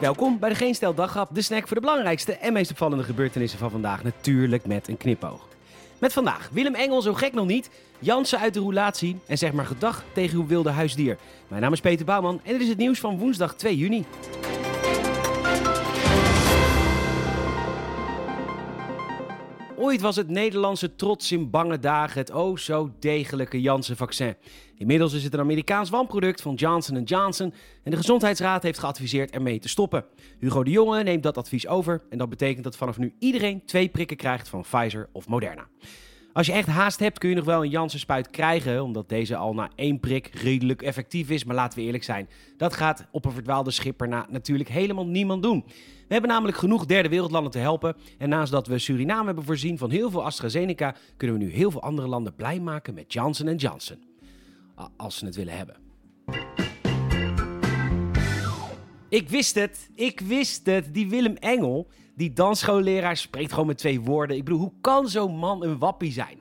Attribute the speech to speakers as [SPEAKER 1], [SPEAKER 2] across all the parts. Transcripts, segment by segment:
[SPEAKER 1] Welkom bij de Geen Stel de snack voor de belangrijkste en meest opvallende gebeurtenissen van vandaag. Natuurlijk met een knipoog. Met vandaag Willem Engel, zo gek nog niet, Jansen uit de roulatie en zeg maar gedag tegen uw wilde huisdier. Mijn naam is Peter Bouwman en dit is het nieuws van woensdag 2 juni. Ooit was het Nederlandse trots in bange dagen het oh zo degelijke Janssen-vaccin. Inmiddels is het een Amerikaans wanproduct van Johnson Johnson en de Gezondheidsraad heeft geadviseerd ermee te stoppen. Hugo de Jonge neemt dat advies over en dat betekent dat vanaf nu iedereen twee prikken krijgt van Pfizer of Moderna. Als je echt haast hebt kun je nog wel een Janssen-spuit krijgen, omdat deze al na één prik redelijk effectief is. Maar laten we eerlijk zijn, dat gaat op een verdwaalde schipper na natuurlijk helemaal niemand doen. We hebben namelijk genoeg derde wereldlanden te helpen. En naast dat we Suriname hebben voorzien van heel veel AstraZeneca, kunnen we nu heel veel andere landen blij maken met Johnson Johnson. Als ze het willen hebben. Ik wist het, ik wist het. Die Willem Engel, die dansschoolleraar, spreekt gewoon met twee woorden. Ik bedoel, hoe kan zo'n man een wappie zijn?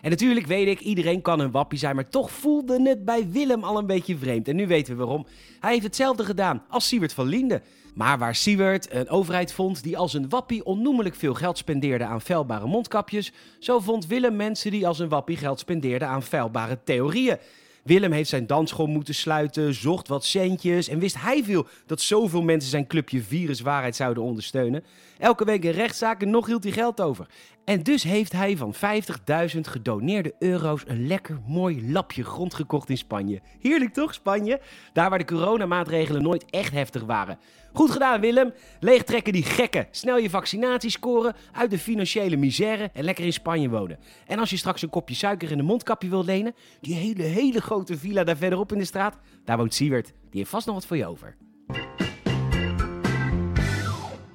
[SPEAKER 1] En natuurlijk weet ik, iedereen kan een wappie zijn, maar toch voelde het bij Willem al een beetje vreemd. En nu weten we waarom. Hij heeft hetzelfde gedaan als Siewert van Linden. Maar waar Siewert een overheid vond die als een wappie onnoemelijk veel geld spendeerde aan vuilbare mondkapjes, zo vond Willem mensen die als een wappie geld spendeerden aan vuilbare theorieën. Willem heeft zijn dansschool moeten sluiten, zocht wat centjes en wist hij veel dat zoveel mensen zijn clubje viruswaarheid zouden ondersteunen. Elke week een rechtszaak en nog hield hij geld over. En dus heeft hij van 50.000 gedoneerde euro's een lekker mooi lapje grond gekocht in Spanje. Heerlijk toch, Spanje? Daar waar de coronamaatregelen nooit echt heftig waren. Goed gedaan, Willem. Leegtrekken die gekken. Snel je vaccinatie scoren, uit de financiële misère en lekker in Spanje wonen. En als je straks een kopje suiker in een mondkapje wilt lenen, die hele, hele grote villa daar verderop in de straat, daar woont Siewert. Die heeft vast nog wat voor je over.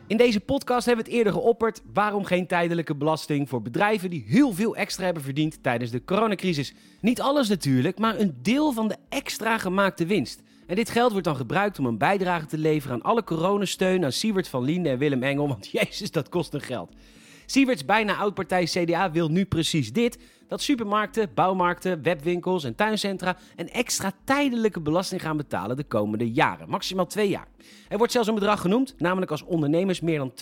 [SPEAKER 1] In deze podcast hebben we het eerder geopperd. Waarom geen tijdelijke belasting voor bedrijven die heel veel extra hebben verdiend tijdens de coronacrisis? Niet alles natuurlijk, maar een deel van de extra gemaakte winst. En dit geld wordt dan gebruikt om een bijdrage te leveren aan alle coronasteun aan Siewert van Liende en Willem Engel, want jezus, dat kost een geld. Sieverts bijna oud-partij CDA wil nu precies dit: dat supermarkten, bouwmarkten, webwinkels en tuincentra een extra tijdelijke belasting gaan betalen de komende jaren, maximaal twee jaar. Er wordt zelfs een bedrag genoemd, namelijk als ondernemers meer dan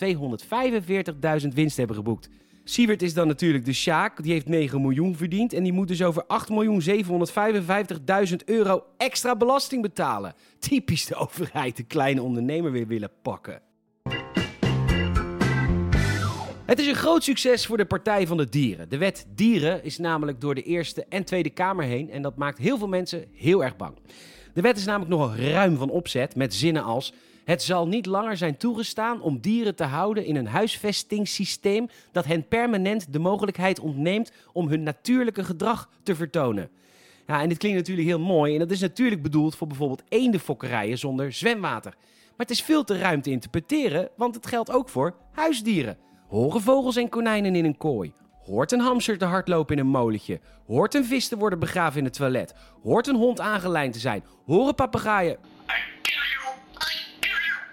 [SPEAKER 1] 245.000 winst hebben geboekt. Sievert is dan natuurlijk de Sjaak, die heeft 9 miljoen verdiend en die moet dus over 8.755.000 euro extra belasting betalen. Typisch de overheid de kleine ondernemer weer willen pakken. Het is een groot succes voor de Partij van de Dieren. De wet Dieren is namelijk door de Eerste en Tweede Kamer heen en dat maakt heel veel mensen heel erg bang. De wet is namelijk nogal ruim van opzet met zinnen als het zal niet langer zijn toegestaan om dieren te houden in een huisvestingssysteem dat hen permanent de mogelijkheid ontneemt om hun natuurlijke gedrag te vertonen. Ja, en dit klinkt natuurlijk heel mooi en dat is natuurlijk bedoeld voor bijvoorbeeld eendenfokkerijen zonder zwemwater. Maar het is veel te ruim te interpreteren, want het geldt ook voor huisdieren. Horen vogels en konijnen in een kooi? Hoort een hamster te hardlopen in een molentje? Hoort een vis te worden begraven in het toilet? Hoort een hond aangelijnd te zijn? Horen papegaaien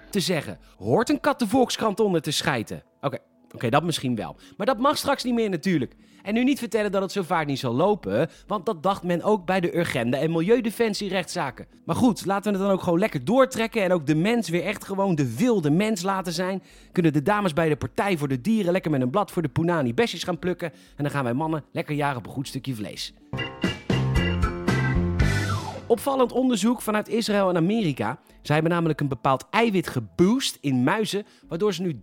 [SPEAKER 1] te zeggen? Hoort een kat de Volkskrant onder te schijten? Oké, oké, dat misschien wel. Maar dat mag straks niet meer natuurlijk. En nu niet vertellen dat het zo vaak niet zal lopen, want dat dacht men ook bij de Urgenda en Milieudefensie rechtszaken. Maar goed, laten we het dan ook gewoon lekker doortrekken en ook de mens weer echt gewoon de wilde mens laten zijn. Kunnen de dames bij de Partij voor de Dieren lekker met een blad voor de Punani besjes gaan plukken en dan gaan wij mannen lekker jaren op een goed stukje vlees. Opvallend onderzoek vanuit Israël en Amerika. Zij hebben namelijk een bepaald eiwit geboost in muizen, waardoor ze nu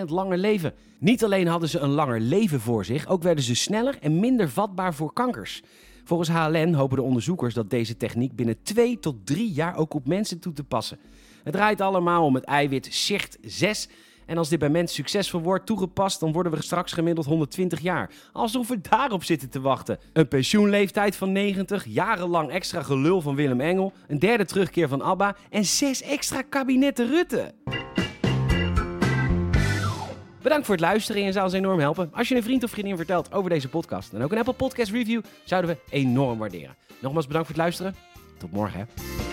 [SPEAKER 1] 23% langer leven. Niet alleen hadden ze een langer leven voor zich, ook werden ze sneller en minder vatbaar voor kankers. Volgens HLN hopen de onderzoekers dat deze techniek binnen 2 tot 3 jaar ook op mensen toe te passen. Het draait allemaal om het eiwit SIRT 6 en als dit bij mensen succesvol wordt toegepast, dan worden we straks gemiddeld 120 jaar. Alsof we daarop zitten te wachten. Een pensioenleeftijd van 90, jarenlang extra gelul van Willem Engel, een derde terugkeer van ABBA en zes extra kabinetten Rutte. Bedankt voor het luisteren en je zou ons enorm helpen. Als je een vriend of vriendin vertelt over deze podcast en ook een Apple Podcast review, zouden we enorm waarderen. Nogmaals bedankt voor het luisteren. Tot morgen. Hè.